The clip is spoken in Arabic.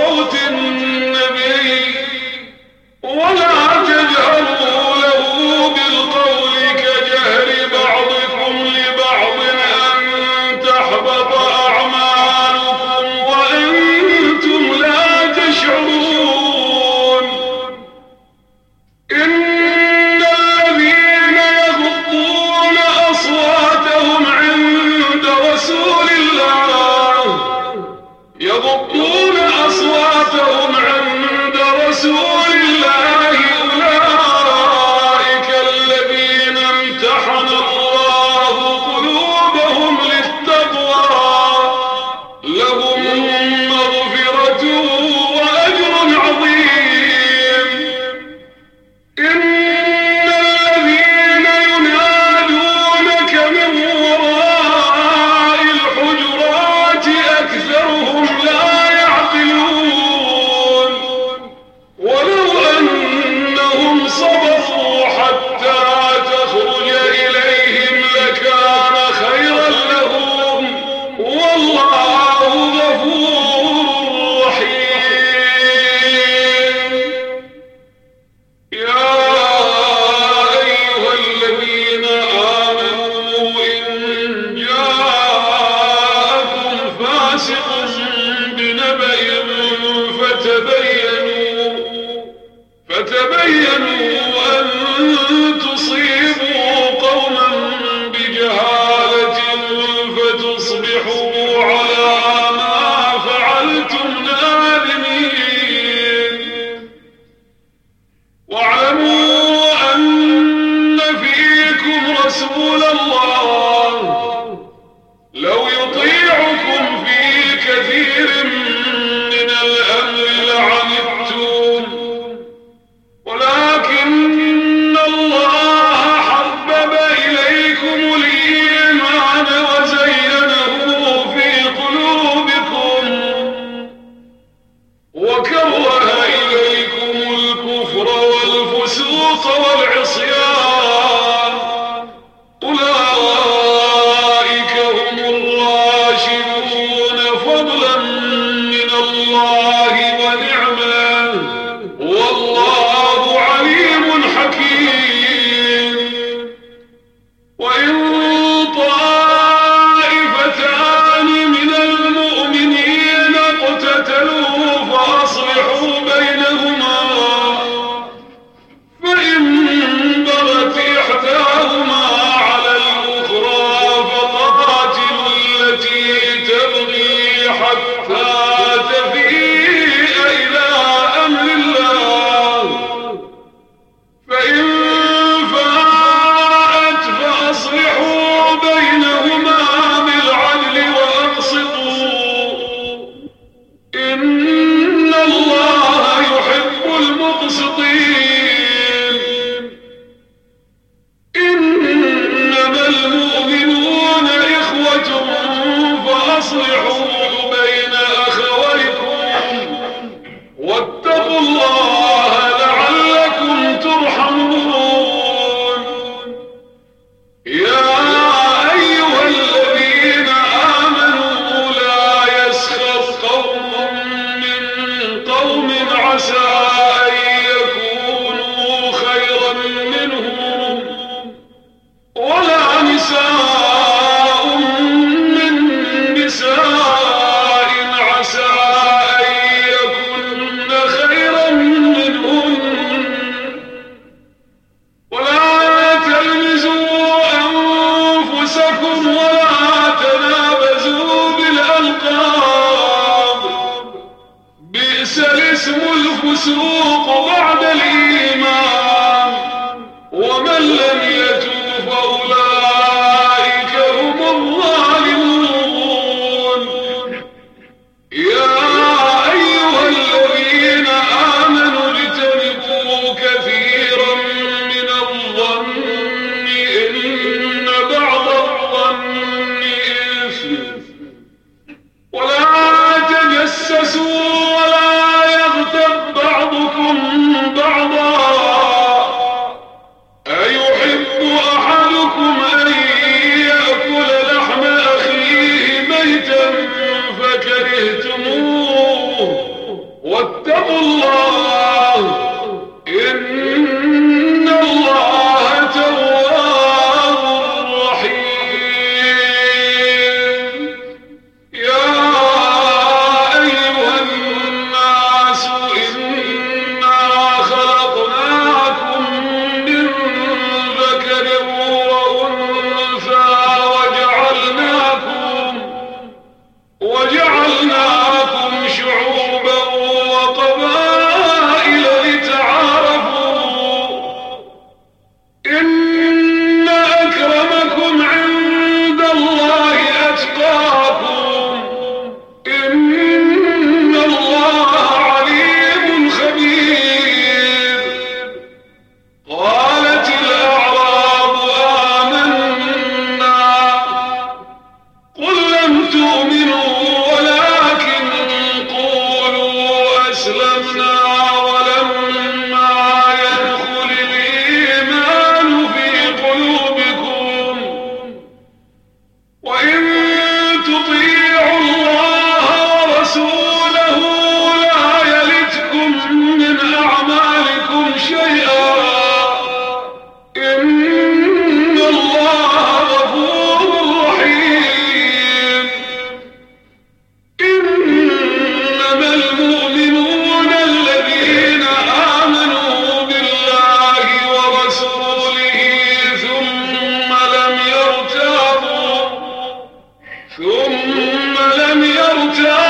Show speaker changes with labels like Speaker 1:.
Speaker 1: Absolute رسول الله. الفسوق بعد الإيمان. ومن لم ثم لم يرجع